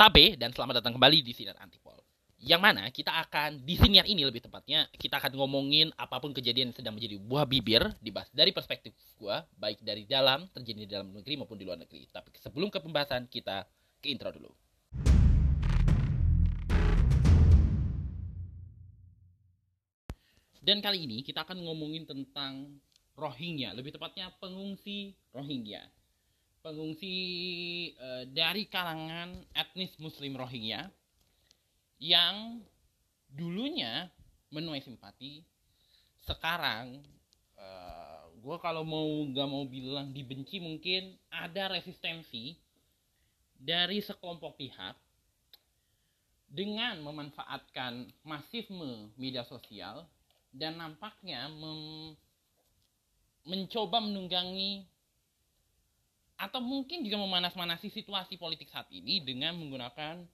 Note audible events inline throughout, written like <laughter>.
Tabe dan selamat datang kembali di Sinar Antipol. Yang mana kita akan di siniar ini lebih tepatnya kita akan ngomongin apa pun kejadian yang sedang menjadi buah bibir dibahas dari perspektif gua baik dari dalam terjadi di dalam negeri maupun di luar negeri. Tapi sebelum ke pembahasan kita ke intro dulu. Dan kali ini kita akan ngomongin tentang Rohingya, lebih tepatnya pengungsi Rohingya pengungsi uh, dari kalangan etnis Muslim Rohingya yang dulunya menuai simpati, sekarang uh, eh, gue kalau mau gak mau bilang dibenci mungkin ada resistensi dari sekelompok pihak dengan memanfaatkan masifme media sosial dan nampaknya mencoba menunggangi atau mungkin juga memanas-manasi situasi politik saat ini dengan menggunakan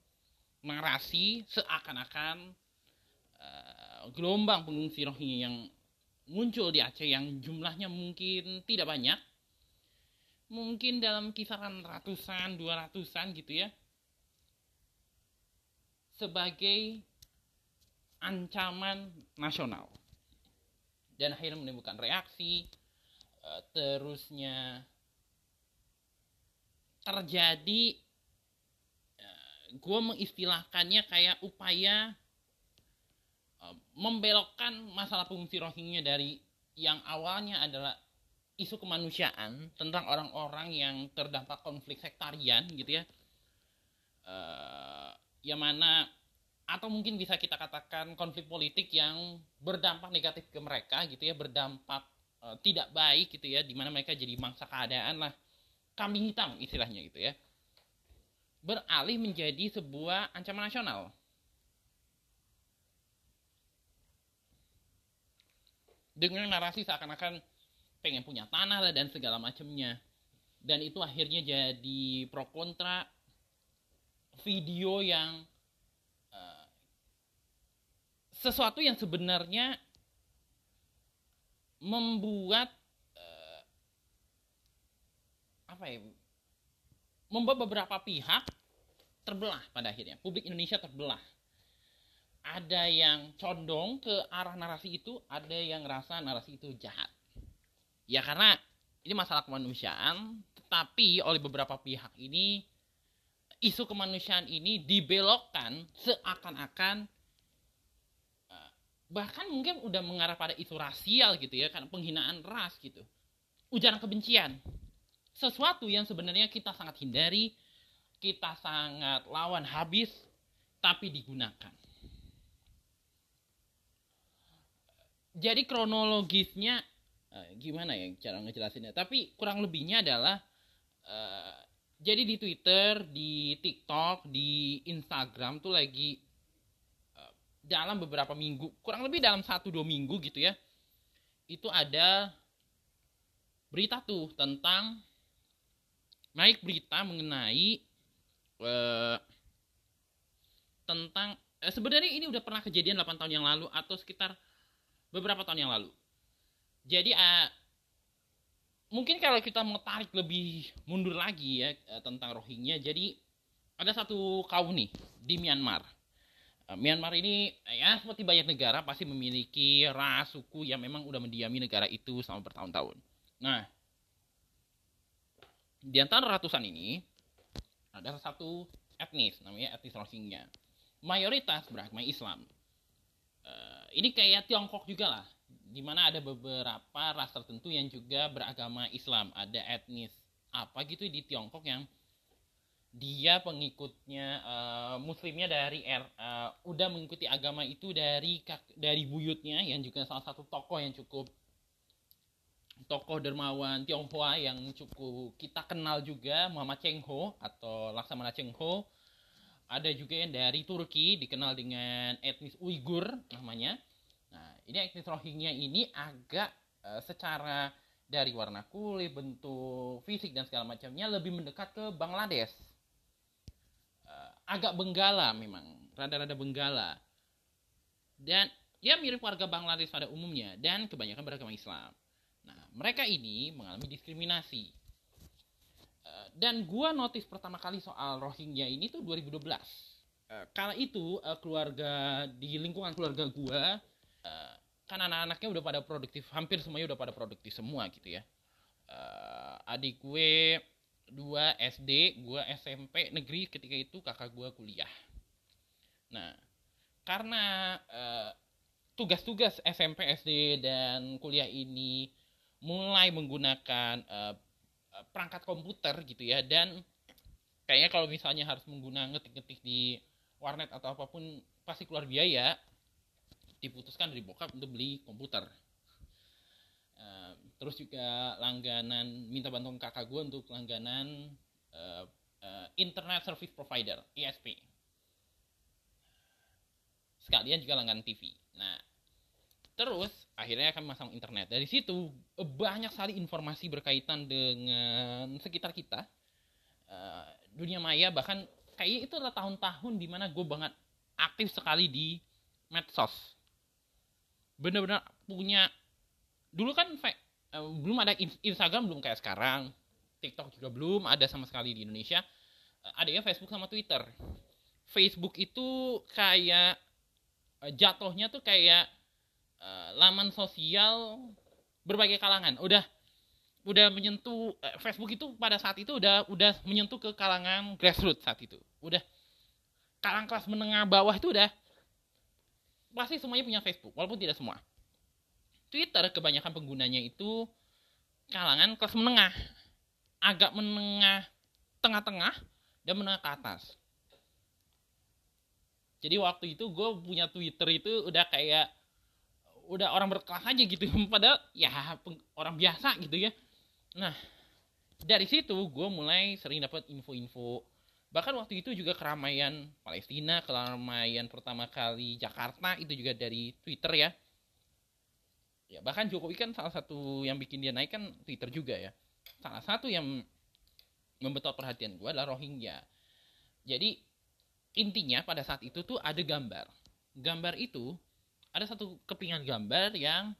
narasi seakan-akan uh, gelombang pengungsi Rohingya yang muncul di Aceh yang jumlahnya mungkin tidak banyak. Mungkin dalam kisaran ratusan, dua ratusan gitu ya. Sebagai ancaman nasional. Dan akhirnya menimbulkan reaksi uh, terusnya terjadi eh, gue mengistilahkannya kayak upaya eh, membelokkan masalah pengungsi Rohingya dari yang awalnya adalah isu kemanusiaan tentang orang-orang yang terdampak konflik sektarian gitu ya. Uh, yang mana atau mungkin bisa kita katakan konflik politik yang berdampak negatif ke mereka gitu ya berdampak tidak baik gitu ya di mana mereka jadi mangsa keadaan lah kambing hitam istilahnya gitu ya. Beralih menjadi sebuah ancaman nasional. Dengan narasi seakan-akan pengen punya tanah dan segala macamnya. Dan itu akhirnya jadi pro kontra video yang uh, sesuatu yang sebenarnya membuat apa ya membuat beberapa pihak terbelah pada akhirnya. Publik Indonesia terbelah. Ada yang condong ke arah narasi itu ada yang rasa narasi itu jahat. Ya karena ini masalah kemanusiaan tetapi oleh beberapa pihak ini isu kemanusiaan ini dibelokkan seakan-akan eh, bahkan mungkin udah mengarah pada isu rasial gitu ya karena penghinaan ras gitu. Ujaran kebencian sesuatu yang sebenarnya kita sangat hindari, kita sangat lawan habis, tapi digunakan. Jadi kronologisnya eh, gimana ya cara ngejelasinnya? Tapi kurang lebihnya adalah uh, jadi di Twitter, di TikTok, di Instagram tuh lagi uh, dalam beberapa minggu, kurang lebih dalam satu dua minggu gitu ya, itu ada berita tuh tentang naik berita mengenai uh, tentang uh, sebenarnya ini udah pernah kejadian 8 tahun yang lalu atau sekitar beberapa tahun yang lalu. Jadi uh, mungkin kalau kita mau tarik lebih mundur lagi ya uh, tentang Rohingya, jadi ada satu kaum nih di Myanmar. Myanmar ini ya seperti banyak negara pasti memiliki ras suku yang memang udah mendiami negara itu selama bertahun-tahun. Nah, di antara ratusan ini ada satu etnis namanya etnis Rohingya. Mayoritas beragama Islam. Uh, ini kayak Tiongkok juga lah di mana ada beberapa ras tertentu yang juga beragama Islam. Ada etnis apa gitu di Tiongkok yang dia pengikutnya uh, muslimnya dari er, uh, udah mengikuti agama itu dari dari buyutnya yang juga salah satu tokoh yang cukup tokoh dermawan Tionghoa yang cukup kita kenal juga Muhammad Cheng Ho atau Laksamana Cheng Ho. Ada juga yang dari Turki dikenal dengan etnis Uighur namanya. Nah ini etnis Rohingya ini agak uh, secara dari warna kulit bentuk fisik dan segala macamnya lebih mendekat ke Bangladesh. Uh, agak benggala memang rada-rada benggala. Dan ya mirip warga Bangladesh pada umumnya dan kebanyakan beragama Islam mereka ini mengalami diskriminasi. Eh, dan gua notice pertama kali soal Rohingya ini tuh 2012 uh, kala itu uh, keluarga di lingkungan keluarga gua kan anak-anaknya udah pada produktif hampir semuanya udah pada produktif semua gitu ya. Adik gue dua SD gua SMP negeri ketika itu kakak gua kuliah. Nah karena tugas-tugas SMP SD dan kuliah ini mulai menggunakan uh, perangkat komputer gitu ya dan kayaknya kalau misalnya harus menggunakan ngetik-ngetik di warnet atau apa pun pasti keluar biaya. Diputuskan dari bokap untuk beli komputer. Uh, terus juga langganan minta bantuan kakak gue untuk langganan uh, uh, internet service provider ISP sekalian juga langganan TV nah terus akhirnya kami masang internet. Dari situ banyak sekali informasi berkaitan dengan sekitar kita. Uh, dunia maya bahkan kayak itu adalah tahun-tahun di mana gue banget aktif sekali di medsos. Bener-bener punya dulu kan uh, belum ada Instagram belum kayak sekarang. TikTok juga belum ada sama sekali di Indonesia. Uh, ada ya Facebook sama Twitter. Facebook itu kayak uh, jatuhnya tuh kayak uh, laman sosial berbagai kalangan. Udah udah menyentuh uh, Facebook itu pada saat itu udah udah menyentuh ke kalangan grassroots saat itu. Udah. Kalangan kelas menengah bawah itu udah. Pasti semuanya punya Facebook walaupun tidak semua. Twitter kebanyakan penggunanya itu kalangan kelas menengah. Agak menengah tengah-tengah dan menengah ke atas. Jadi waktu itu gue punya Twitter itu udah kayak udah orang berkelas aja gitu <laughs> padahal ya orang biasa gitu ya. Nah dari situ gue mulai sering dapat info-info. Bahkan waktu itu juga keramaian Palestina keramaian pertama kali Jakarta itu juga dari Twitter ya. Ya bahkan Jokowi kan salah satu yang bikin dia naik kan Twitter juga ya. Salah satu yang membetot perhatian gue adalah Rohingya. Jadi intinya pada saat itu tuh ada gambar. Gambar itu ada satu kepingan gambar yang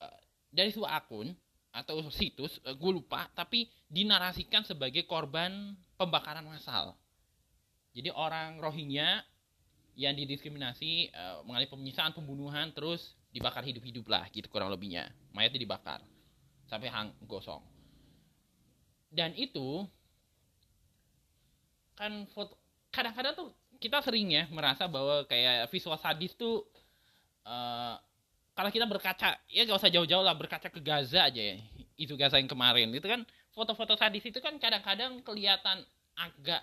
uh, dari sebuah akun atau situs uh, gue lupa tapi dinarasikan sebagai korban pembakaran massal jadi orang Rohingya yang didiskriminasi uh, mengalami penyiksaan pembunuhan terus dibakar hidup-hidup lah gitu kurang lebihnya. Mayatnya dibakar sampai hang gosong. Dan itu kan foto kadang-kadang tuh kita sering ya merasa bahwa kayak visual sadis tuh uh, kalau kita berkaca ya gak usah jauh-jauh lah berkaca ke Gaza aja ya. Itu Gaza yang kemarin. Itu kan foto-foto sadis itu kan kadang-kadang kelihatan agak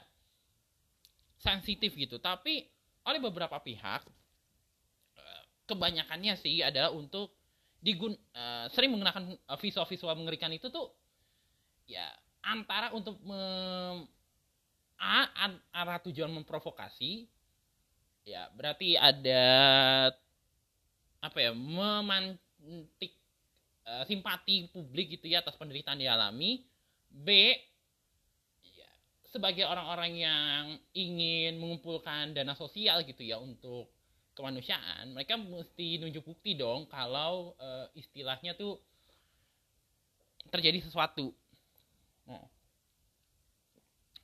sensitif gitu. Tapi oleh beberapa pihak uh, kebanyakannya sih adalah untuk digun uh, sering menggunakan visual-visual mengerikan itu tuh ya antara untuk me, a, arah tujuan memprovokasi ya berarti ada apa ya memantik uh, simpati publik gitu ya atas penderitaan dialami B ya, sebagai orang-orang yang ingin mengumpulkan dana sosial gitu ya untuk kemanusiaan mereka mesti nunjuk bukti dong kalau uh, istilahnya tuh terjadi sesuatu. Nah,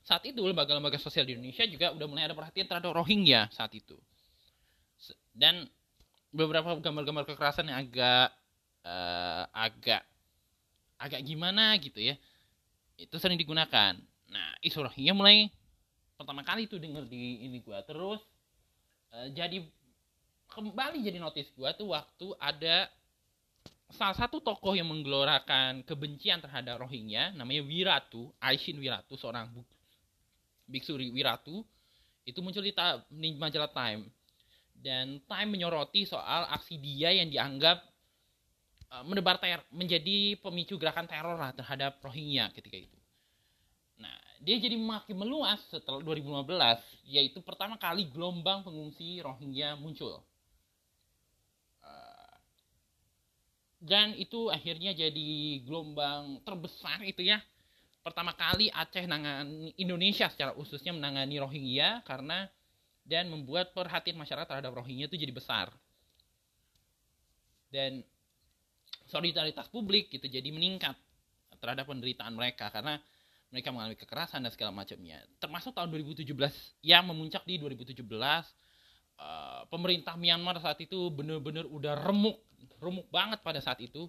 saat itu lembaga-lembaga sosial di Indonesia juga udah mulai ada perhatian terhadap Rohingya saat itu. Dan beberapa gambar-gambar kekerasan yang agak uh, agak agak gimana gitu ya itu sering digunakan. Nah isu Rohingya mulai pertama kali itu denger di ini gua. Terus uh, jadi kembali jadi notice gua tuh waktu ada salah satu tokoh yang menggelorakan kebencian terhadap Rohingya namanya Wiratu Aishin Wiratu seorang biksu Wiratu. Itu muncul di, di majalah Time dan Time menyoroti soal aksi dia yang dianggap uh, menebar ter menjadi pemicu gerakan teror lah terhadap Rohingya ketika itu. Nah, dia jadi makin meluas setelah 2015, yaitu pertama kali gelombang pengungsi Rohingya muncul. Uh, dan itu akhirnya jadi gelombang terbesar itu ya. Pertama kali Aceh nangani Indonesia secara khususnya menangani Rohingya karena dan membuat perhatian masyarakat terhadap Rohingya itu jadi besar dan solidaritas publik gitu jadi meningkat terhadap penderitaan mereka karena mereka mengalami kekerasan dan segala macamnya. Termasuk tahun 2017 yang memuncak di 2017 uh, pemerintah Myanmar saat itu benar-benar udah remuk, remuk banget pada saat itu.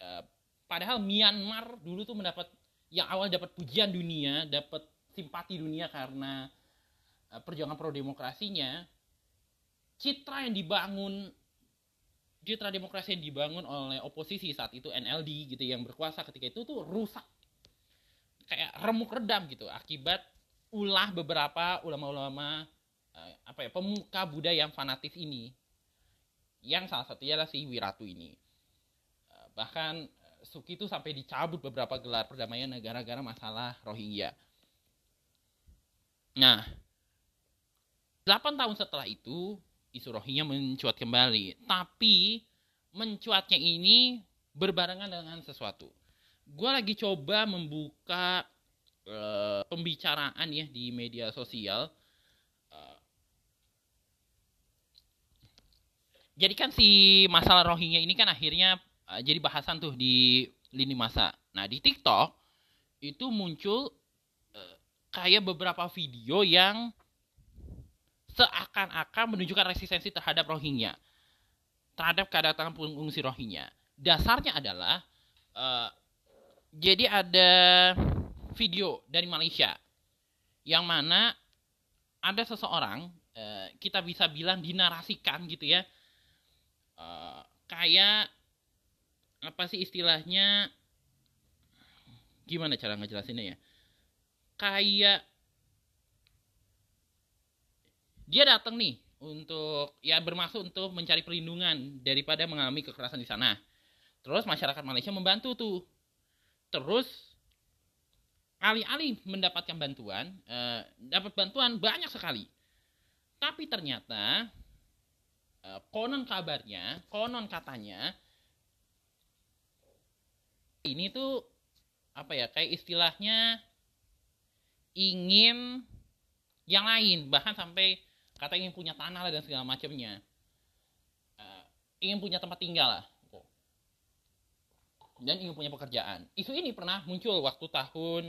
Uh, padahal Myanmar dulu tuh mendapat yang awal dapat pujian dunia, dapat simpati dunia karena perjuangan pro demokrasinya. Citra yang dibangun citra demokrasi yang dibangun oleh oposisi saat itu NLD gitu yang berkuasa ketika itu tuh rusak. Kayak remuk redam gitu akibat ulah beberapa ulama-ulama uh, apa ya pemuka Buddha yang fanatis ini. Yang salah satunya adalah si Wiratu ini. Uh, bahkan Suki itu sampai dicabut beberapa gelar perdamaian negara-negara masalah Rohingya. Nah 8 tahun setelah itu isu Rohingya mencuat kembali tapi mencuatnya ini berbarengan dengan sesuatu gue lagi coba membuka uh, pembicaraan ya di media sosial. Uh, jadi kan si masalah Rohingya ini kan akhirnya uh, jadi bahasan tuh di lini masa. Nah di TikTok itu muncul kayak beberapa video yang seakan-akan menunjukkan resistensi terhadap Rohingya, terhadap kedatangan pengungsi Rohingya. Dasarnya adalah uh, jadi ada video dari Malaysia yang mana ada seseorang uh, kita bisa bilang dinarasikan gitu ya uh, kayak apa sih istilahnya gimana cara ngejelasinnya ya kayak dia datang nih untuk ya bermaksud untuk mencari perlindungan daripada mengalami kekerasan di sana. Terus masyarakat Malaysia membantu tuh. Terus alih-alih mendapatkan bantuan eh, dapat bantuan banyak sekali. Tapi ternyata eh, konon kabarnya konon katanya ini tuh apa ya kayak istilahnya ingin yang lain. Bahkan sampai kata ingin punya tanah dan segala macamnya uh, ingin punya tempat tinggal lah dan ingin punya pekerjaan. Isu ini pernah muncul waktu tahun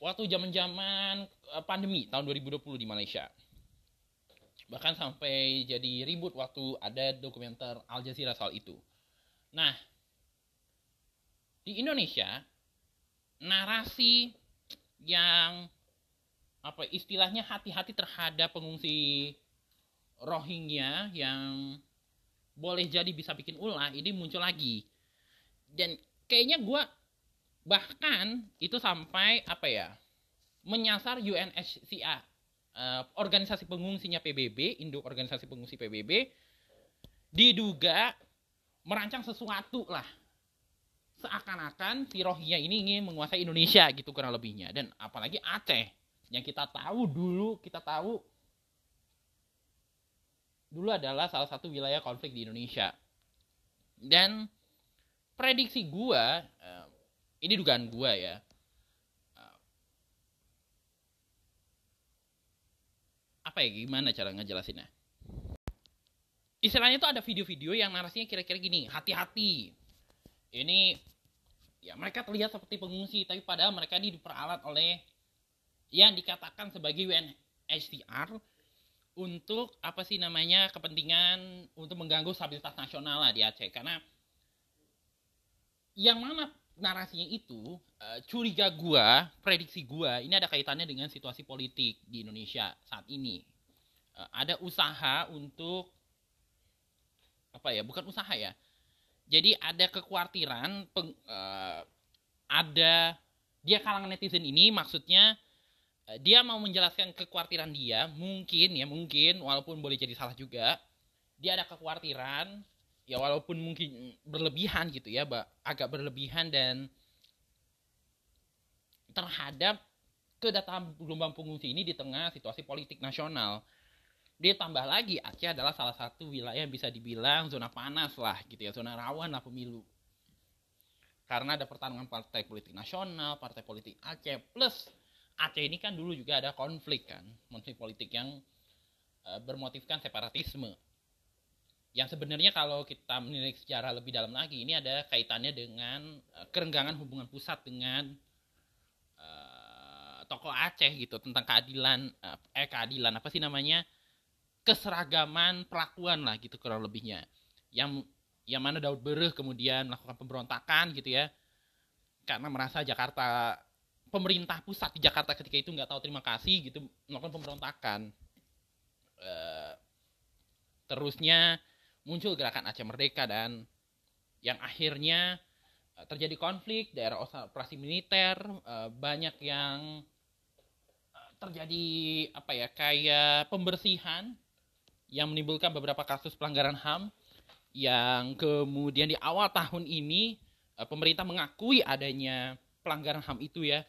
waktu zaman-zaman eh, pandemi tahun 2020 di Malaysia. Bahkan sampai jadi ribut waktu ada dokumenter Al Jazeera soal itu. Nah, di Indonesia narasi yang apa istilahnya hati-hati terhadap pengungsi Rohingya yang boleh jadi bisa bikin ulah ini muncul lagi. Dan kayaknya gue bahkan itu sampai apa ya menyasar UNHCR uh, eh, organisasi pengungsinya PBB induk organisasi pengungsi PBB diduga merancang sesuatu lah. Seakan-akan si Rohingya ini ingin menguasai Indonesia gitu kurang lebihnya. Dan apalagi Aceh yang kita tahu dulu kita tahu dulu adalah salah satu wilayah konflik di Indonesia. Dan prediksi gua uh, ini dugaan gua ya uh, apa ya gimana cara ngejelasinnya? Istilahnya itu ada video-video yang narasinya kira-kira gini hati-hati. Ini ya mereka terlihat seperti pengungsi tapi padahal mereka ini diperalat oleh yang dikatakan sebagai UNHCR untuk apa sih namanya kepentingan untuk mengganggu stabilitas nasional lah di Aceh karena yang mana narasinya itu uh, curiga gua, prediksi gua ini ada kaitannya dengan situasi politik di Indonesia saat ini. Uh, ada usaha untuk apa ya? Bukan usaha ya. Jadi ada kekhawatiran peng, uh, ada dia kalangan netizen ini maksudnya dia mau menjelaskan kekhawatiran dia, mungkin ya, mungkin walaupun boleh jadi salah juga. Dia ada kekhawatiran ya walaupun mungkin berlebihan gitu ya agak berlebihan dan terhadap kedatangan gelombang pengungsi ini di tengah situasi politik nasional ditambah lagi Aceh adalah salah satu wilayah yang bisa dibilang zona panas lah gitu ya zona rawan lah pemilu karena ada pertarungan partai politik nasional partai politik Aceh plus Aceh ini kan dulu juga ada konflik kan konflik politik yang uh, bermotifkan separatisme. Yang sebenarnya kalau kita menilai secara lebih dalam lagi ini ada kaitannya dengan uh, kerenggangan hubungan pusat dengan uh, tokoh Aceh gitu tentang keadilan eh keadilan apa sih namanya keseragaman perlakuan lah gitu kurang lebihnya. Yang yang mana Daud Bereh kemudian melakukan pemberontakan gitu ya karena merasa Jakarta pemerintah pusat di Jakarta ketika itu nggak tahu terima kasih gitu melakukan pemberontakan. Uh, terusnya muncul gerakan Aceh Merdeka dan yang akhirnya uh, terjadi konflik daerah operasi militer uh, banyak yang terjadi apa ya kayak pembersihan yang menimbulkan beberapa kasus pelanggaran HAM yang kemudian di awal tahun ini pemerintah mengakui adanya pelanggaran HAM itu ya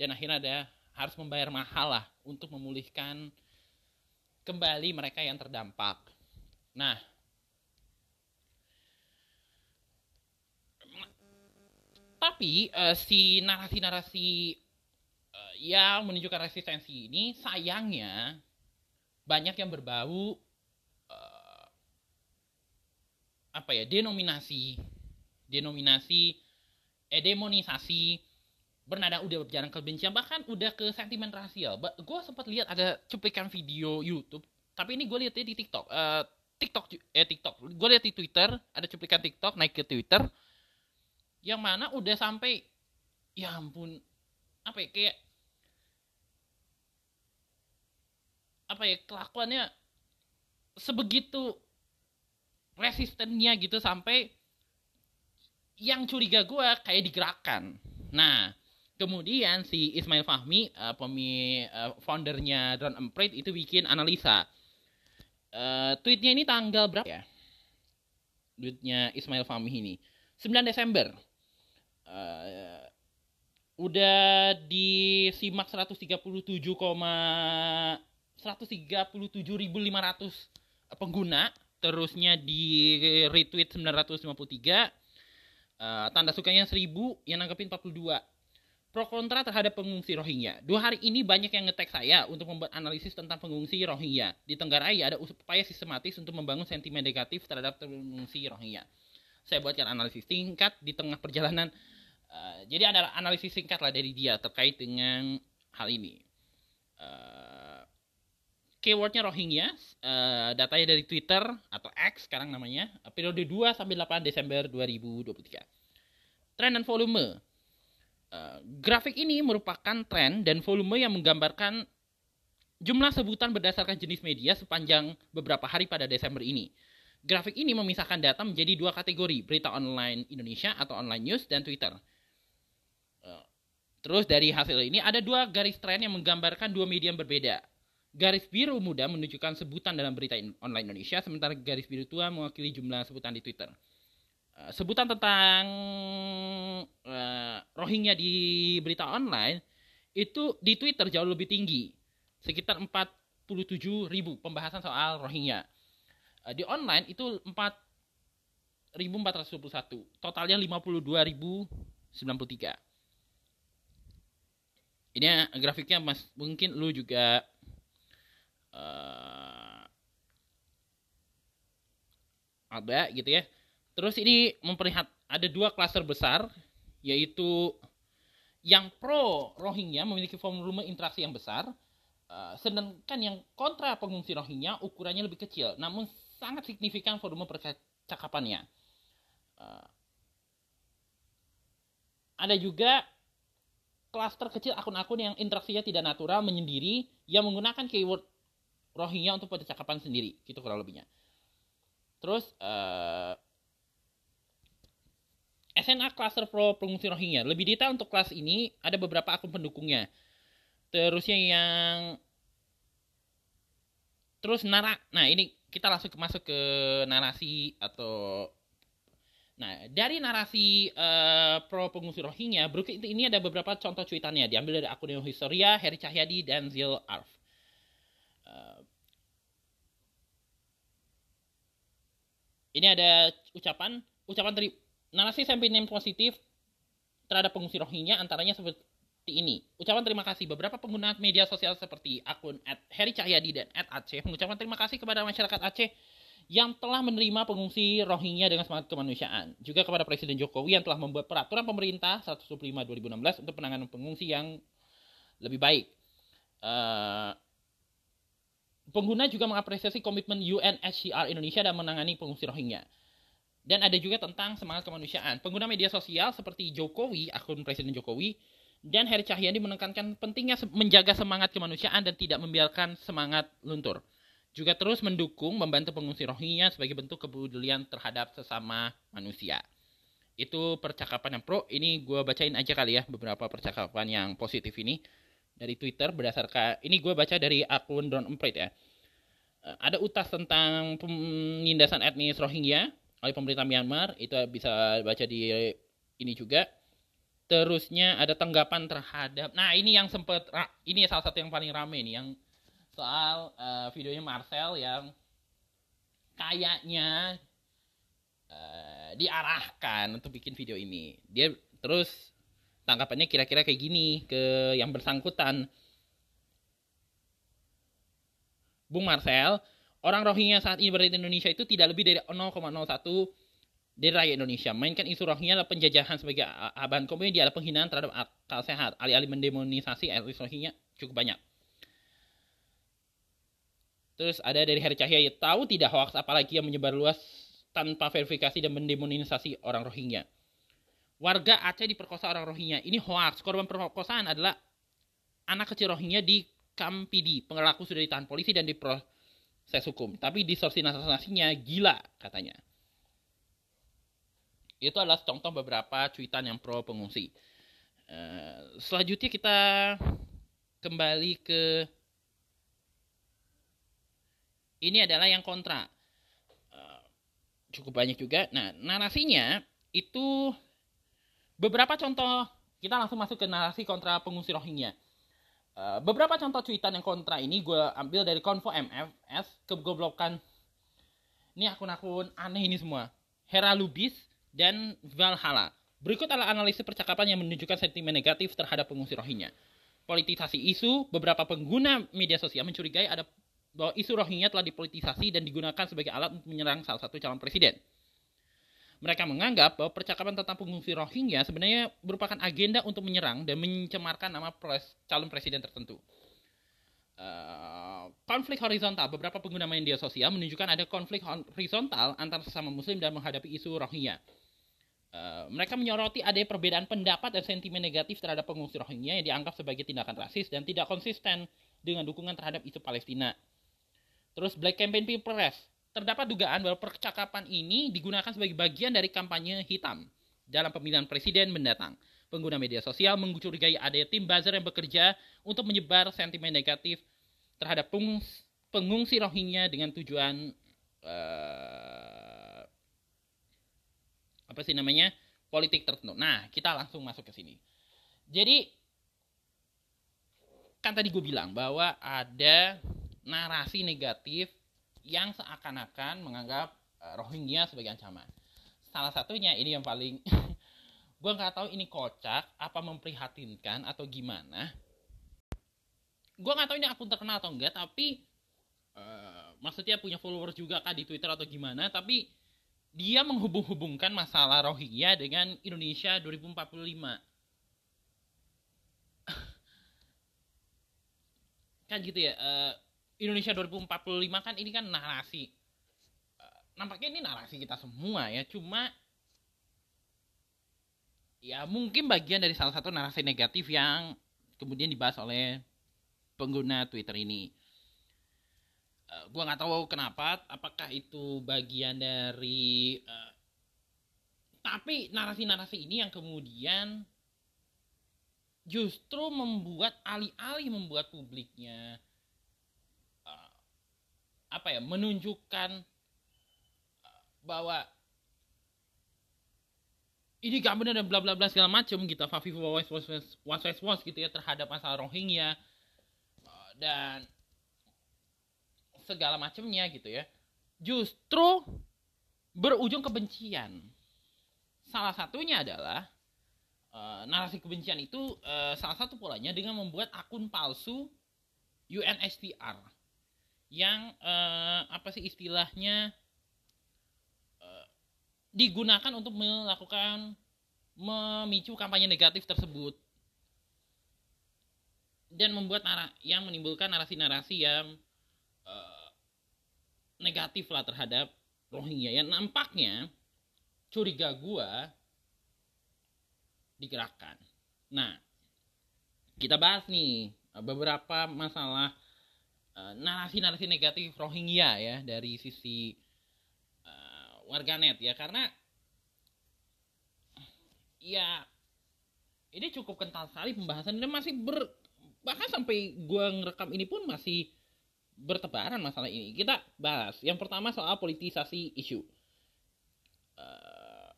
dan akhirnya ada harus membayar mahal lah untuk memulihkan kembali mereka yang terdampak. Nah, tapi uh, si narasi-narasi uh, yang menunjukkan resistensi ini sayangnya banyak yang berbau apa ya denominasi denominasi eh bernada udah berjalan kebencian bahkan udah ke sentimen rasial gue sempat lihat ada cuplikan video YouTube tapi ini gue lihatnya di TikTok uh, TikTok eh TikTok gue lihat di Twitter ada cuplikan TikTok naik ke Twitter yang mana udah sampai ya ampun apa ya kayak apa ya kelakuannya sebegitu resistennya gitu sampai yang curiga gue kayak digerakkan. Nah, kemudian si Ismail Fahmi, uh, pemi uh, foundernya Drone Emprit itu bikin analisa. Uh, tweetnya ini tanggal berapa ya? Tweetnya Ismail Fahmi ini 9 Desember. Uh, udah disimak 137, 137.500 pengguna terusnya di retweet 953 uh, tanda sukanya 1000 yang nanggepin 42 pro kontra terhadap pengungsi Rohingya. Dua hari ini banyak yang ngetek saya untuk membuat analisis tentang pengungsi Rohingya. Di Tenggarai ada upaya sistematis untuk membangun sentimen negatif terhadap pengungsi Rohingya. Saya buatkan analisis singkat di tengah perjalanan. Uh, jadi ada analisis singkat lah dari dia terkait dengan hal ini. Uh, keywordnya Rohingya, uh, datanya dari Twitter atau X sekarang namanya, periode 2 sampai 8 Desember 2023. Tren dan volume. Uh, grafik ini merupakan tren dan volume yang menggambarkan jumlah sebutan berdasarkan jenis media sepanjang beberapa hari pada Desember ini. Grafik ini memisahkan data menjadi dua kategori, berita online Indonesia atau online news dan Twitter. Uh, terus dari hasil ini ada dua garis tren yang menggambarkan dua media yang berbeda. Garis biru muda menunjukkan sebutan dalam berita online Indonesia, sementara garis biru tua mewakili jumlah sebutan di Twitter. Uh, sebutan tentang uh, Rohingya di berita online itu di Twitter jauh lebih tinggi, sekitar 47 ribu pembahasan soal Rohingya. Uh, di online itu 4.421, totalnya 52.093. Ini grafiknya mas mungkin lu juga uh, ada gitu ya. Terus ini memperlihat ada dua klaster besar yaitu yang pro Rohingya memiliki volume interaksi yang besar, uh, sedangkan yang kontra pengungsi Rohingya ukurannya lebih kecil, namun sangat signifikan volume percakapannya. Uh, ada juga klaster kecil akun-akun yang interaksinya tidak natural menyendiri yang menggunakan keyword Rohingya untuk percakapan sendiri gitu kurang lebihnya terus uh, eh, SNA Cluster Pro pengungsi Rohingya. Lebih detail untuk kelas ini ada beberapa akun pendukungnya. Terusnya yang terus nara. Nah ini kita langsung masuk ke narasi atau Nah, dari narasi uh, pro pengungsi Rohingya, berikut ini ada beberapa contoh cuitannya diambil dari akun Historia, Heri Cahyadi, dan Zil Arf. Uh, ini ada ucapan ucapan dari narasi sentimen positif terhadap pengungsi Rohingya antaranya seperti ini. Ucapan terima kasih beberapa pengguna media sosial seperti akun Cahyadi dan Aceh mengucapkan terima kasih kepada masyarakat Aceh yang telah menerima pengungsi Rohingya dengan semangat kemanusiaan. Juga kepada Presiden Jokowi yang telah membuat peraturan pemerintah 115 2016 untuk penanganan pengungsi yang lebih baik. Uh, pengguna juga mengapresiasi komitmen UNHCR Indonesia dalam menangani pengungsi Rohingya. Dan ada juga tentang semangat kemanusiaan. Pengguna media sosial seperti Jokowi, akun Presiden Jokowi, dan Heri Cahyadi menekankan pentingnya menjaga semangat kemanusiaan dan tidak membiarkan semangat luntur. Juga terus mendukung membantu pengungsi Rohingya sebagai bentuk kepedulian terhadap sesama manusia. Itu percakapan yang pro. Ini gue bacain aja kali ya beberapa percakapan yang positif ini dari Twitter berdasarkan ini gue baca dari akun Drone Emprit ya. Eh, ada utas tentang penindasan etnis Rohingya oleh pemerintah Myanmar, itu bisa baca di ini juga. Terusnya ada tanggapan terhadap Nah, ini yang sempat ini salah satu yang paling rame nih yang soal uh, videonya Marcel yang kayaknya uh, diarahkan untuk bikin video ini. Dia terus tangkapannya kira-kira kayak gini ke yang bersangkutan. Bung Marcel, orang Rohingya saat ini berada di Indonesia itu tidak lebih dari 0,01 dari rakyat Indonesia. Mainkan isu Rohingya adalah penjajahan sebagai bahan komedi adalah penghinaan terhadap akal sehat. Alih-alih mendemonisasi etnis Rohingya cukup banyak. Terus ada dari Heri Cahya, tahu tidak hoax apalagi yang menyebar luas tanpa verifikasi dan mendemonisasi orang Rohingya warga Aceh diperkosa orang Rohingya. Ini hoax. Korban perkosaan adalah anak kecil Rohingya di Kampidi. Pengelaku sudah ditahan polisi dan diproses hukum. Tapi distorsi nasinya gila katanya. Itu adalah contoh beberapa cuitan yang pro pengungsi. Uh, selanjutnya kita kembali ke ini adalah yang kontra. Uh, cukup banyak juga. Nah, narasinya itu Beberapa contoh, kita langsung masuk ke narasi kontra pengungsi Rohingya. Uh, beberapa contoh cuitan yang kontra ini gue ambil dari Konvo MFS, kegoblokan. Ini akun-akun aneh ini semua. Hera Lubis dan Valhalla. Berikut adalah analisis percakapan yang menunjukkan sentimen negatif terhadap pengungsi Rohingya. Politisasi isu, beberapa pengguna media sosial mencurigai ada bahwa isu Rohingya telah dipolitisasi dan digunakan sebagai alat untuk menyerang salah satu calon presiden. Mereka menganggap bahwa percakapan tentang pengungsi Rohingya sebenarnya merupakan agenda untuk menyerang dan mencemarkan nama pres, calon presiden tertentu. Uh, konflik horizontal. Beberapa pengguna media sosial menunjukkan ada konflik horizontal antara sesama muslim dan menghadapi isu Rohingya. Uh, mereka menyoroti ada perbedaan pendapat dan sentimen negatif terhadap pengungsi Rohingya yang dianggap sebagai tindakan rasis dan tidak konsisten dengan dukungan terhadap isu Palestina. Terus Black Campaign Pilpres terdapat dugaan bahwa percakapan ini digunakan sebagai bagian dari kampanye hitam dalam pemilihan presiden mendatang. Pengguna media sosial mencurigai ada tim buzzer yang bekerja untuk menyebar sentimen negatif terhadap pengungsi Rohingya dengan tujuan uh, apa sih namanya politik tertentu. Nah, kita langsung masuk ke sini. Jadi kan tadi gue bilang bahwa ada narasi negatif yang seakan-akan menganggap uh, Rohingya sebagai ancaman. Salah satunya ini yang paling <laughs> gue nggak tahu ini kocak apa memprihatinkan atau gimana. Gue nggak tahu ini akun terkenal atau enggak, tapi uh, maksudnya punya followers juga kah di Twitter atau gimana, tapi dia menghubung-hubungkan masalah Rohingya dengan Indonesia 2045. <laughs> kan gitu ya. Uh, Indonesia 2045 kan ini kan narasi. Uh, nampaknya ini narasi kita semua ya cuma ya mungkin bagian dari salah satu narasi negatif yang kemudian dibahas oleh pengguna Twitter ini. Uh, gua nggak tahu kenapa apakah itu bagian dari uh, tapi narasi-narasi ini yang kemudian justru membuat alih-alih membuat publiknya apa ya menunjukkan uh, bahwa ini gak benar dan bla bla bla segala macam gitu Fafi was was was was was was gitu ya terhadap masalah Rohingya uh, dan segala macamnya gitu ya justru berujung kebencian salah satunya adalah uh, narasi kebencian itu uh, salah satu polanya dengan membuat akun palsu UNHCR yang uh, apa sih istilahnya uh, digunakan untuk melakukan memicu kampanye negatif tersebut. dan membuat nara yang menimbulkan narasi-narasi yang uh, negatif lah terhadap Rohingya yang nampaknya curiga gua digerakkan. Nah, kita bahas nih beberapa masalah uh, narasi-narasi negatif Rohingya ya dari sisi uh, warganet ya karena ya ini cukup kental sekali pembahasan dan masih ber bahkan sampai gua ngerekam ini pun masih bertebaran masalah ini. Kita bahas. Yang pertama soal politisasi isu. Uh,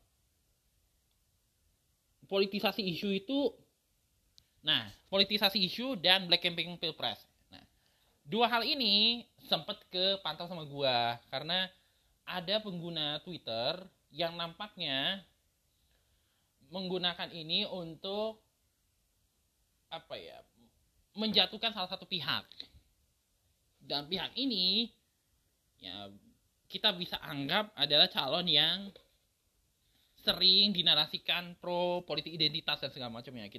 politisasi isu itu nah, politisasi isu dan black campaign pilpres. Dua hal ini sempat ke pantau sama gua karena ada pengguna Twitter yang nampaknya menggunakan ini untuk apa ya menjatuhkan salah satu pihak. Dan pihak ini ya kita bisa anggap adalah calon yang sering dinarasikan pro politik identitas dan segala macam ya.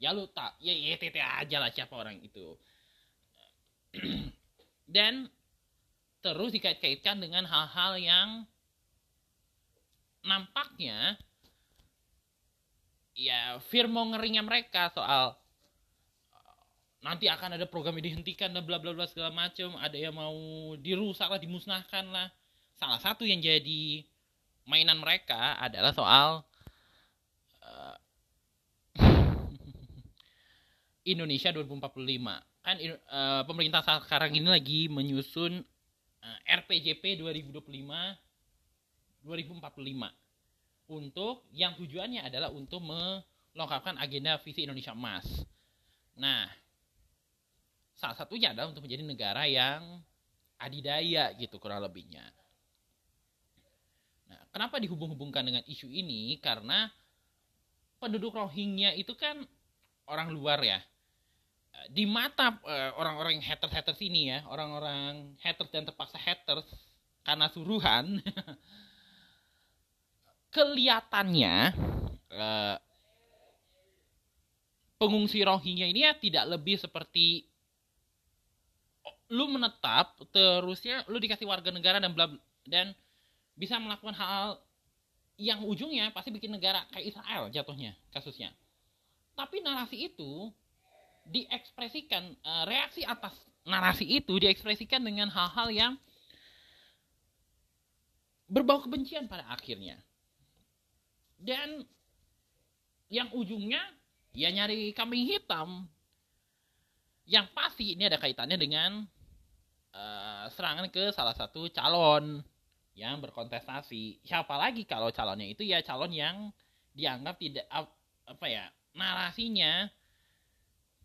Ya lu tak ya ya aja lah siapa orang itu <clears throat> dan terus dikait-kaitkan dengan hal-hal yang nampaknya ya firmongeringnya mereka soal uh, nanti akan ada program yang dihentikan dan bla bla bla segala macam ada yang mau dirusak lah dimusnahkan lah. Salah satu yang jadi mainan mereka adalah soal uh, <laughs> Indonesia 2045 kan uh, pemerintah sekarang ini lagi menyusun uh, RPJP 2025 2045 untuk yang tujuannya adalah untuk melengkapkan agenda visi Indonesia Emas. Nah, salah satunya adalah untuk menjadi negara yang adidaya gitu kurang lebihnya. Nah, kenapa dihubung-hubungkan dengan isu ini? Karena penduduk Rohingya itu kan orang luar ya. Di mata uh, orang-orang haters-haters ini ya, orang-orang haters dan terpaksa haters karena suruhan <laughs> kelihatannya uh, pengungsi Rohingya ini ya tidak lebih seperti lu menetap terusnya lu dikasih warga negara dan bla dan bisa melakukan hal yang ujungnya pasti bikin negara kayak Israel jatuhnya kasusnya. Tapi narasi itu diekspresikan uh, reaksi atas narasi itu diekspresikan dengan hal-hal yang berbau kebencian pada akhirnya. Dan yang ujungnya ya nyari kambing hitam. Yang pasti ini ada kaitannya dengan uh, serangan ke salah satu calon yang berkontestasi. Siapa lagi kalau calonnya itu? Ya calon yang dianggap tidak apa ya narasinya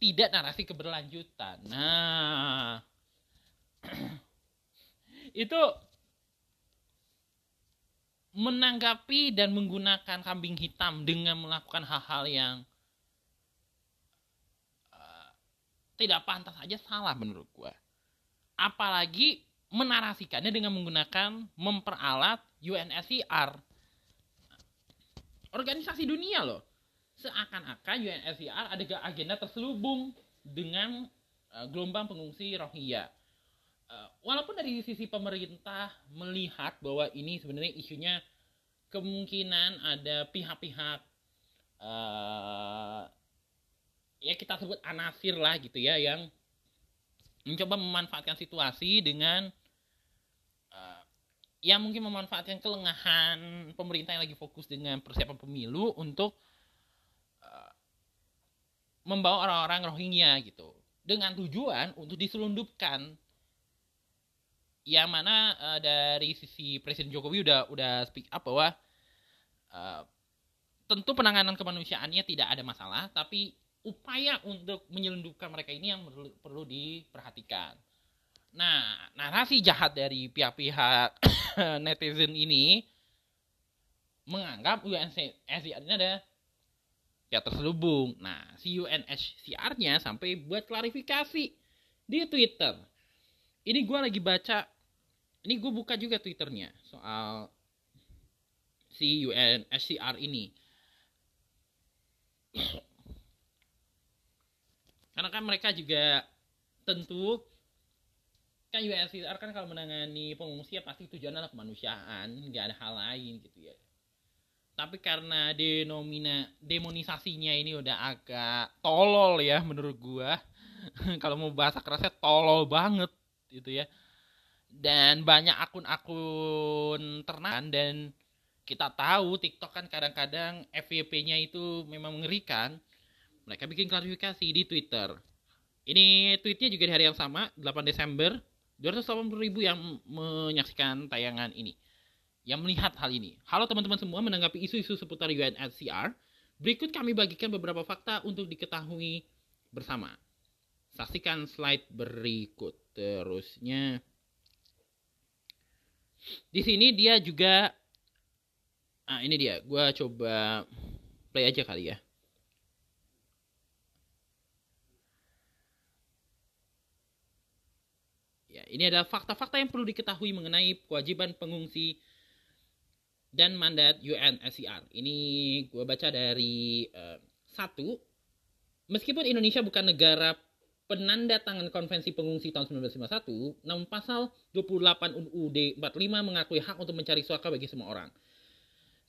tidak narasi keberlanjutan nah <clears throat> itu menanggapi dan menggunakan kambing hitam dengan melakukan hal-hal yang uh, tidak pantas aja salah menurut gue. Apalagi menarasikannya dengan menggunakan memperalat UNSCR. Organisasi dunia loh. Seakan-akan UNSCR ada agenda terselubung dengan uh, gelombang pengungsi Rohingya. Uh, walaupun dari sisi pemerintah melihat bahwa ini sebenarnya isunya kemungkinan ada pihak-pihak uh, ya kita sebut anasir lah gitu ya yang mencoba memanfaatkan situasi dengan uh, ya mungkin memanfaatkan kelengahan pemerintah yang lagi fokus dengan persiapan pemilu untuk membawa orang-orang Rohingya gitu dengan tujuan untuk diselundupkan yang mana uh, dari sisi Presiden Jokowi udah udah speak up bahwa uh, tentu penanganan kemanusiaannya tidak ada masalah, tapi upaya untuk menyelundupkan mereka ini yang perlu, perlu diperhatikan. Nah, narasi jahat dari pihak-pihak <coughs> netizen ini menganggap UNHCR ini ada ya terselubung. Nah, si UNHCR-nya sampai buat klarifikasi di Twitter. Ini gue lagi baca ini gue buka juga twitternya soal si UNSCR ini <coughs> karena kan mereka juga tentu kan UNHCR kan kalau menangani pengungsi ya pasti tujuannya adalah kemanusiaan nggak ada hal lain gitu ya tapi karena denomina demonisasinya ini udah agak tolol ya menurut gua. <laughs> Kalau mau bahasa kerasnya tolol banget gitu ya. Dan banyak akun-akun ternak dan kita tahu TikTok kan kadang-kadang FYP-nya itu memang mengerikan. Mereka bikin klarifikasi di Twitter. Ini tweetnya juga di hari yang sama 8 Desember 280 ribu yang menyaksikan tayangan ini yang melihat hal ini. Halo teman-teman semua menanggapi isu-isu seputar UNHCR. Berikut kami bagikan beberapa fakta untuk diketahui bersama. Saksikan slide berikut. Terusnya di sini dia juga ah ini dia gue coba play aja kali ya ya ini adalah fakta-fakta yang perlu diketahui mengenai kewajiban pengungsi dan mandat UNSCR. Ini gue baca dari uh, satu, meskipun Indonesia bukan negara penanda tangan konvensi pengungsi tahun 1951, namun pasal 28 UUD 45 mengakui hak untuk mencari suaka bagi semua orang.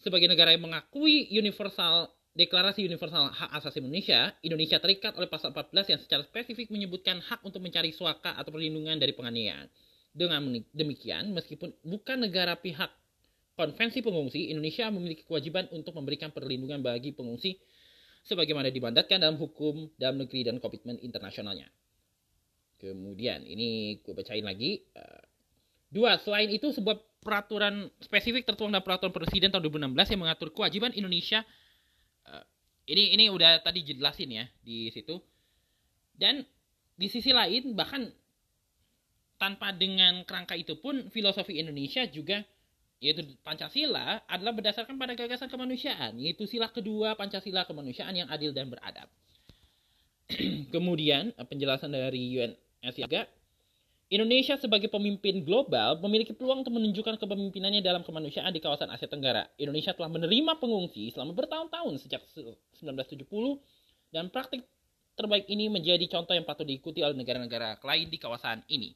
Sebagai negara yang mengakui universal Deklarasi Universal Hak Asasi Indonesia, Indonesia terikat oleh pasal 14 yang secara spesifik menyebutkan hak untuk mencari suaka atau perlindungan dari penganiayaan. Dengan demikian, meskipun bukan negara pihak Konvensi Pengungsi, Indonesia memiliki kewajiban untuk memberikan perlindungan bagi pengungsi sebagaimana dimandatkan dalam hukum dalam negeri dan komitmen internasionalnya. Kemudian, ini gue bacain lagi. Eh, dua, selain itu sebuah peraturan spesifik tertuang dalam peraturan presiden tahun 2016 yang mengatur kewajiban Indonesia. Eh, ini ini udah tadi jelasin ya di situ. Dan di sisi lain bahkan tanpa dengan kerangka itu pun filosofi Indonesia juga yaitu Pancasila adalah berdasarkan pada gagasan kemanusiaan, yaitu sila kedua Pancasila kemanusiaan yang adil dan beradab. <clears throat> Kemudian penjelasan dari UNSCR Indonesia sebagai pemimpin global memiliki peluang untuk menunjukkan kepemimpinannya dalam kemanusiaan di kawasan Asia Tenggara. Indonesia telah menerima pengungsi selama bertahun-tahun sejak 1970 dan praktik terbaik ini menjadi contoh yang patut diikuti oleh negara-negara lain di kawasan ini.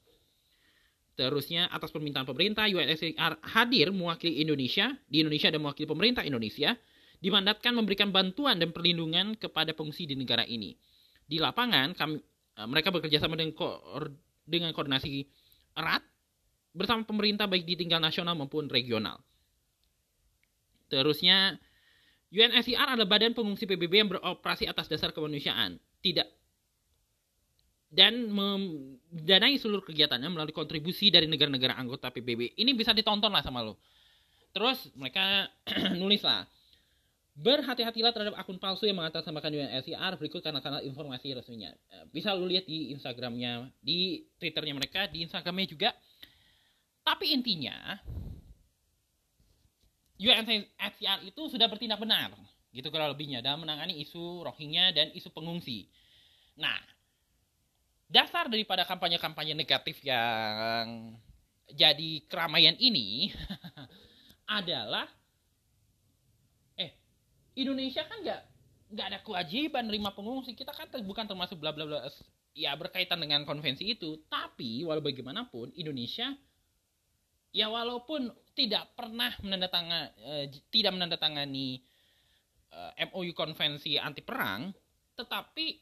Terusnya atas permintaan pemerintah UNHCR hadir mewakili Indonesia di Indonesia dan mewakili pemerintah Indonesia dimandatkan memberikan bantuan dan perlindungan kepada pengungsi di negara ini. Di lapangan kami, eh, mereka bekerja sama dengan, ko dengan koordinasi erat bersama pemerintah baik di tingkat nasional maupun regional. Terusnya UNHCR adalah badan pengungsi PBB yang beroperasi atas dasar kemanusiaan, tidak dan mendanai seluruh kegiatannya melalui kontribusi dari negara-negara anggota PBB. Ini bisa ditonton lah sama lo. Terus mereka <clears throat> nulis lah. Berhati-hatilah terhadap akun palsu yang mengatasnamakan UNSCR berikut karena kanal informasi resminya. Eh, bisa lo lihat di Instagramnya, di Twitternya mereka, di Instagramnya juga. Tapi intinya, UNHCR itu sudah bertindak benar, gitu kurang lebihnya, dalam menangani isu Rohingya dan isu pengungsi. Nah, dasar daripada kampanye-kampanye negatif yang jadi keramaian ini <laughs> adalah eh Indonesia kan nggak nggak ada kewajiban nerima pengungsi kita kan bukan termasuk bla bla bla ya berkaitan dengan konvensi itu. Tapi walau bagaimanapun Indonesia ya walaupun tidak pernah menandatangani eh, tidak menandatangani eh, MOU konvensi anti perang tetapi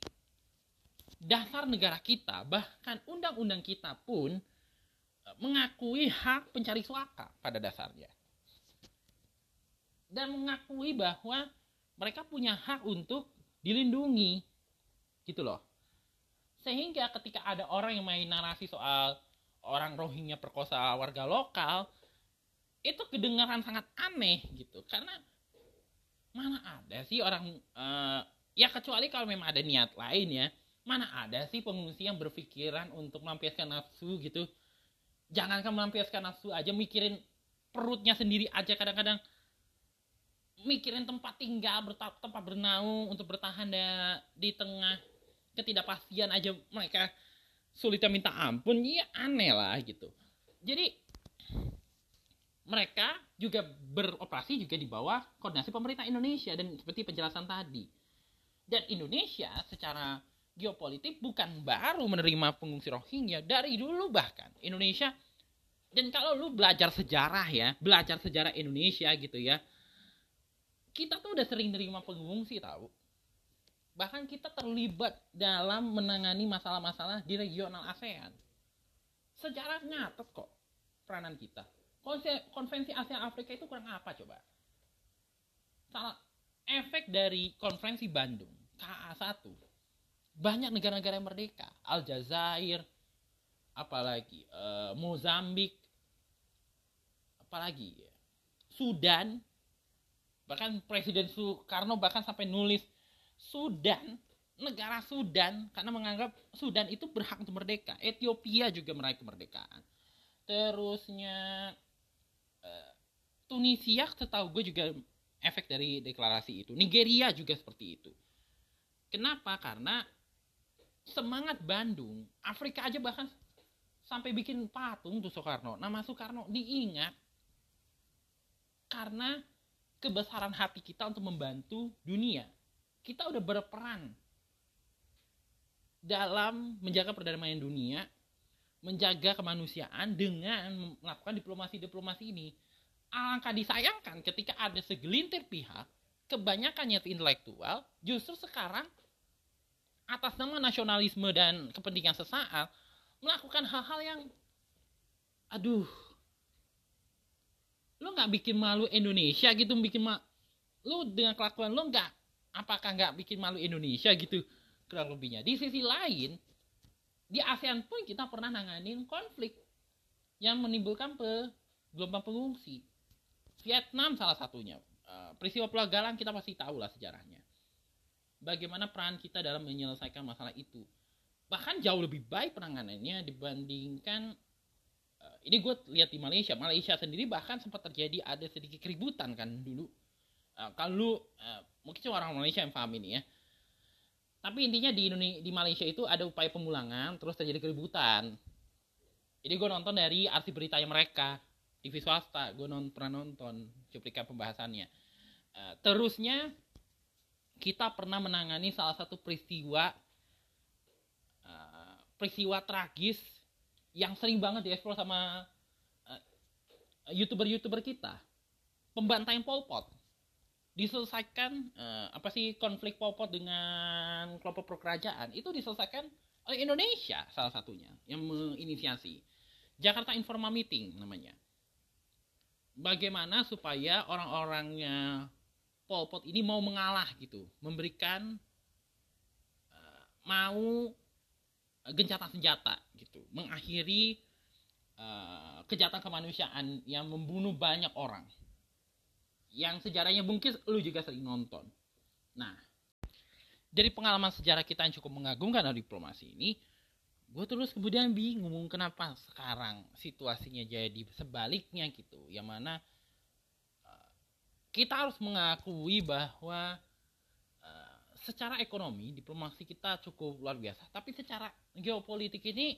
dasar negara kita, bahkan undang-undang kita pun e, mengakui hak pencari suaka pada dasarnya. Dan mengakui bahwa mereka punya hak untuk dilindungi. Gitu loh. Sehingga ketika ada orang yang main narasi soal orang Rohingya perkosa warga lokal, itu kedengaran sangat aneh gitu. Karena mana ada sih orang uh, ya kecuali kalau memang ada niat lain ya mana ada sih pengungsi yang berpikiran untuk melampiaskan nafsu gitu? Jangankan melampiaskan nafsu aja mikirin perutnya sendiri aja kadang-kadang. Mikirin tempat tinggal tempat bernaung untuk bertahan di tengah ketidakpastian aja mereka. Sulitnya minta ampun ya aneh lah gitu. Jadi mereka juga beroperasi juga di bawah koordinasi pemerintah Indonesia dan seperti penjelasan tadi. Dan Indonesia secara geopolitik bukan baru menerima pengungsi Rohingya dari dulu bahkan Indonesia dan kalau lu belajar sejarah ya belajar sejarah Indonesia gitu ya kita tuh udah sering nerima pengungsi tahu. Bahkan kita terlibat dalam menangani masalah-masalah di regional ASEAN. Sejarah nyatet kok peranan kita. Konvensi ASEAN Afrika itu kurang apa coba? Salah efek dari konferensi Bandung KA1 banyak negara-negara yang merdeka. Aljazair apalagi uh, Mozambik apalagi Sudan. Bahkan Presiden Soekarno bahkan sampai nulis Sudan negara Sudan karena menganggap Sudan itu berhak untuk merdeka. Ethiopia juga meraih kemerdekaan. Terusnya uh, Tunisia setahu gue juga efek dari deklarasi itu. Nigeria juga seperti itu. Kenapa? Karena semangat Bandung, Afrika aja bahkan sampai bikin patung tuh Soekarno. Nama Soekarno diingat karena kebesaran hati kita untuk membantu dunia. Kita udah berperan dalam menjaga perdamaian dunia, menjaga kemanusiaan dengan melakukan diplomasi-diplomasi ini. Alangkah disayangkan ketika ada segelintir pihak, kebanyakan yaitu intelektual, justru sekarang atas nama nasionalisme dan kepentingan sesaat melakukan hal-hal yang aduh lo nggak bikin malu Indonesia gitu bikin ma lo dengan kelakuan lo nggak apakah nggak bikin malu Indonesia gitu kurang lebihnya. Di sisi lain di ASEAN pun kita pernah nanganin konflik yang menimbulkan pe gelombang pengungsi. Vietnam salah satunya. Uh, peristiwa Pulau kita pasti tahu lah sejarahnya bagaimana peran kita dalam menyelesaikan masalah itu. Bahkan jauh lebih baik penanganannya dibandingkan uh, ini gue lihat di Malaysia. Malaysia sendiri bahkan sempat terjadi ada sedikit keributan kan dulu. Uh, kalau uh, mungkin cuma orang Malaysia yang paham ini ya. Tapi intinya di Indonesia, di Malaysia itu ada upaya pemulangan, terus terjadi keributan. Jadi gue nonton dari arti beritanya mereka TV swasta, gue non, pernah nonton cuplikan pembahasannya. Terusnya kita pernah menangani salah satu peristiwa uh, peristiwa tragis yang sering banget dieksplor sama uh, youtuber-youtuber kita. Pembantaian Pol Pot. Diselesaikan uh, apa sih konflik Pol Pot dengan kelompok perkerajaan itu diselesaikan oleh Indonesia salah satunya yang menginisiasi. Jakarta Informa Meeting namanya. Bagaimana supaya orang-orangnya Pol Pot ini mau mengalah gitu, memberikan uh, mau gencatan senjata gitu, mengakhiri uh, kejahatan kemanusiaan yang membunuh banyak orang. Yang sejarahnya mungkin lu juga sering nonton. Nah, dari pengalaman sejarah kita yang cukup mengagumkan dari diplomasi ini, gue terus kemudian bingung kenapa sekarang situasinya jadi sebaliknya gitu, yang mana kita harus mengakui bahwa uh, secara ekonomi diplomasi kita cukup luar biasa. Tapi secara geopolitik ini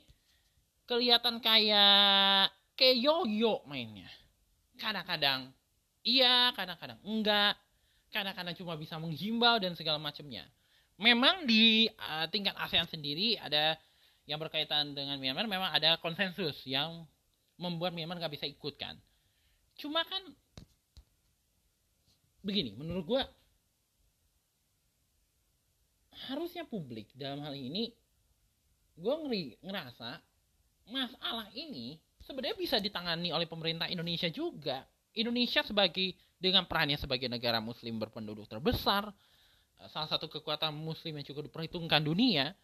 kelihatan kayak kayak yoyo mainnya. Kadang-kadang iya kadang-kadang enggak. Kadang-kadang cuma bisa menghimbau dan segala macamnya. Memang di uh, tingkat ASEAN sendiri ada yang berkaitan dengan Myanmar memang ada konsensus yang membuat Myanmar nggak bisa ikut kan. Cuma kan begini menurut gue harusnya publik dalam hal ini gue ngeri ngerasa masalah ini sebenarnya bisa ditangani oleh pemerintah Indonesia juga. Indonesia sebagai dengan perannya sebagai negara muslim berpenduduk terbesar eh, salah satu kekuatan muslim yang cukup diperhitungkan dunia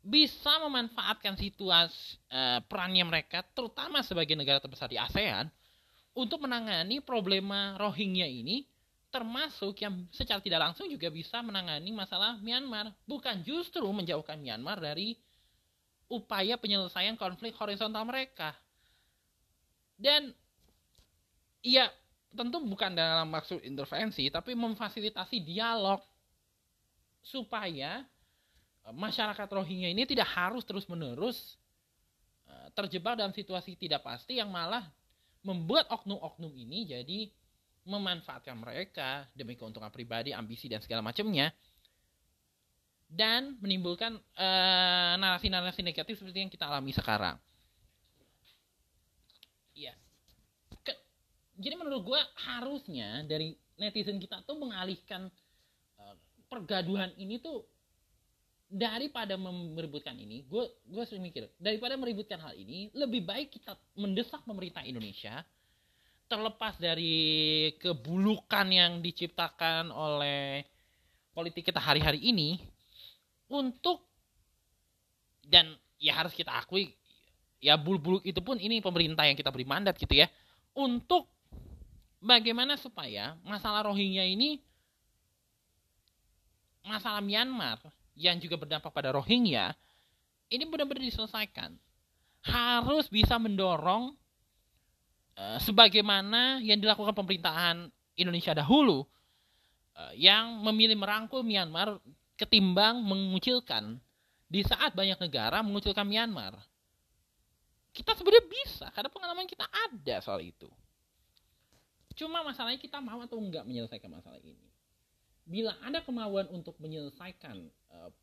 bisa memanfaatkan situasi uh, perannya mereka terutama sebagai negara terbesar di ASEAN untuk menangani problema Rohingya ini termasuk yang secara tidak langsung juga bisa menangani masalah Myanmar. Bukan justru menjauhkan Myanmar dari upaya penyelesaian konflik horizontal mereka. Dan ya tentu bukan dalam maksud intervensi tapi memfasilitasi dialog supaya eh, masyarakat Rohingya ini tidak harus terus-menerus eh, terjebak dalam situasi tidak pasti yang malah membuat oknum-oknum ini jadi memanfaatkan mereka demi keuntungan pribadi, ambisi dan segala macamnya. dan menimbulkan uh, narasi-narasi negatif seperti yang kita alami sekarang. Ya, Ke, jadi menurut gue harusnya dari netizen kita tuh mengalihkan uh, pergaduhan ini tuh daripada meributkan ini, gue gue sering mikir daripada meributkan hal ini, lebih baik kita mendesak pemerintah Indonesia terlepas dari kebulukan yang diciptakan oleh politik kita hari-hari ini untuk dan ya harus kita akui ya buluk-buluk itu pun ini pemerintah yang kita beri mandat gitu ya untuk bagaimana supaya masalah Rohingya ini masalah Myanmar yang juga berdampak pada Rohingya ini benar-benar diselesaikan. Harus bisa mendorong uh, sebagaimana yang dilakukan pemerintahan Indonesia dahulu uh, yang memilih merangkul Myanmar ketimbang mengucilkan di saat banyak negara mengucilkan Myanmar. Kita sebenarnya bisa karena pengalaman kita ada soal itu. Cuma masalahnya kita mau atau enggak menyelesaikan masalah ini bila ada kemauan untuk menyelesaikan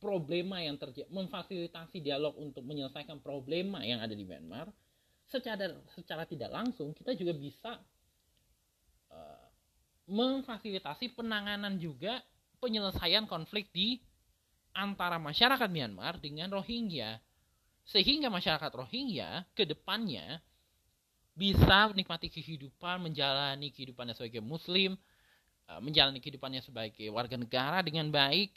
problema yang terjadi, memfasilitasi dialog untuk menyelesaikan problema yang ada di Myanmar, secara secara tidak langsung kita juga bisa uh, memfasilitasi penanganan juga penyelesaian konflik di antara masyarakat Myanmar dengan Rohingya. Sehingga masyarakat Rohingya ke depannya bisa menikmati kehidupan, menjalani kehidupannya sebagai muslim, Eh, menjalani kehidupannya sebagai warga negara dengan baik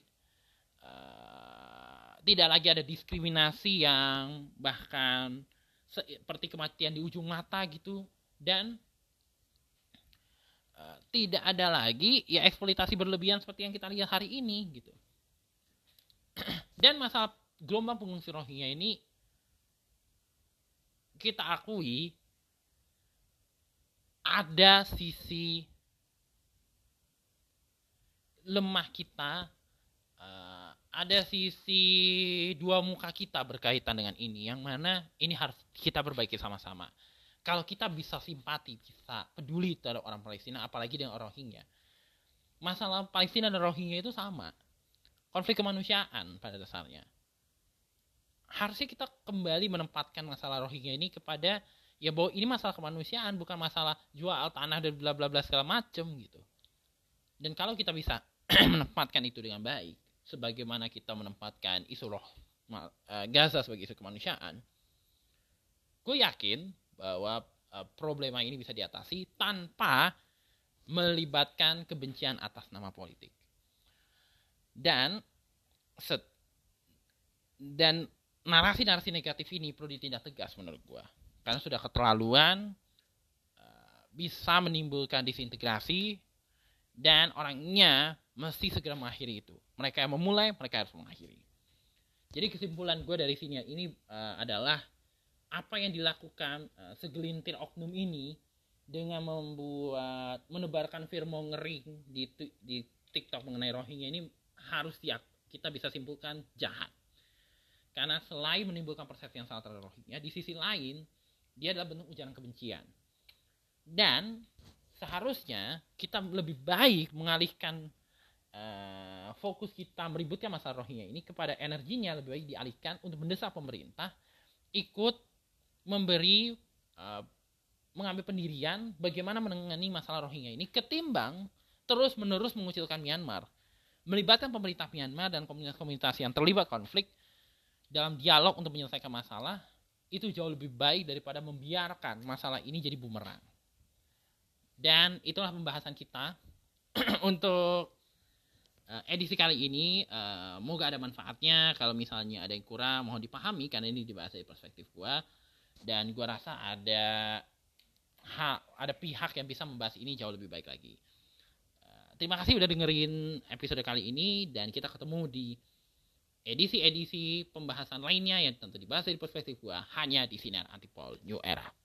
uh, tidak lagi ada diskriminasi yang bahkan seperti kematian di ujung mata gitu. Dan uh, tidak ada lagi ya eksploitasi berlebihan seperti yang kita lihat hari ini gitu. <clears throat> Dan masalah gelombang pengungsi Rohingya ini kita akui ada sisi lemah kita uh, ada sisi dua muka kita berkaitan dengan ini yang mana ini harus kita perbaiki sama-sama. Kalau kita bisa simpati bisa peduli terhadap orang Palestina apalagi dengan orang Rohingya. Masalah Palestina dan Rohingya itu sama. Konflik kemanusiaan pada dasarnya. Harusnya kita kembali menempatkan masalah Rohingya ini kepada ya bahwa ini masalah kemanusiaan bukan masalah jual tanah dan bla bla bla segala macem gitu. Dan kalau kita bisa <clears throat> menempatkan itu dengan baik, sebagaimana kita menempatkan isu roh uh, Gaza sebagai isu kemanusiaan, gue yakin bahwa uh, problema ini bisa diatasi tanpa melibatkan kebencian atas nama politik. Dan set, dan narasi-narasi negatif ini perlu ditindak tegas menurut gue. Karena sudah keterlaluan, uh, bisa menimbulkan disintegrasi dan orangnya mesti segera mengakhiri itu. Mereka yang memulai, mereka harus mengakhiri. Jadi kesimpulan gue dari sini ini uh, adalah apa yang dilakukan uh, segelintir oknum ini dengan membuat menebarkan firman ngeri di di TikTok mengenai Rohingya ini harus siap kita bisa simpulkan jahat. Karena selain menimbulkan persepsi yang salah terhadap Rohingya, di sisi lain dia adalah bentuk ujaran kebencian. Dan seharusnya kita lebih baik mengalihkan uh, fokus kita meributkan masalah Rohingya ini kepada energinya lebih baik dialihkan untuk mendesak pemerintah ikut memberi uh, mengambil pendirian bagaimana menangani masalah Rohingya ini ketimbang terus menerus mengucilkan Myanmar melibatkan pemerintah Myanmar dan komunitas-komunitas yang terlibat konflik dalam dialog untuk menyelesaikan masalah itu jauh lebih baik daripada membiarkan masalah ini jadi bumerang. Dan itulah pembahasan kita <clears throat> untuk uh, edisi kali ini. Uh, moga ada manfaatnya. Kalau misalnya ada yang kurang, mohon dipahami karena ini dibahas dari perspektif gua. Dan gua rasa ada ha, ada pihak yang bisa membahas ini jauh lebih baik lagi. Uh, terima kasih udah dengerin episode kali ini dan kita ketemu di edisi-edisi pembahasan lainnya yang tentu dibahas dari perspektif gua hanya di sinar Antipol New Era.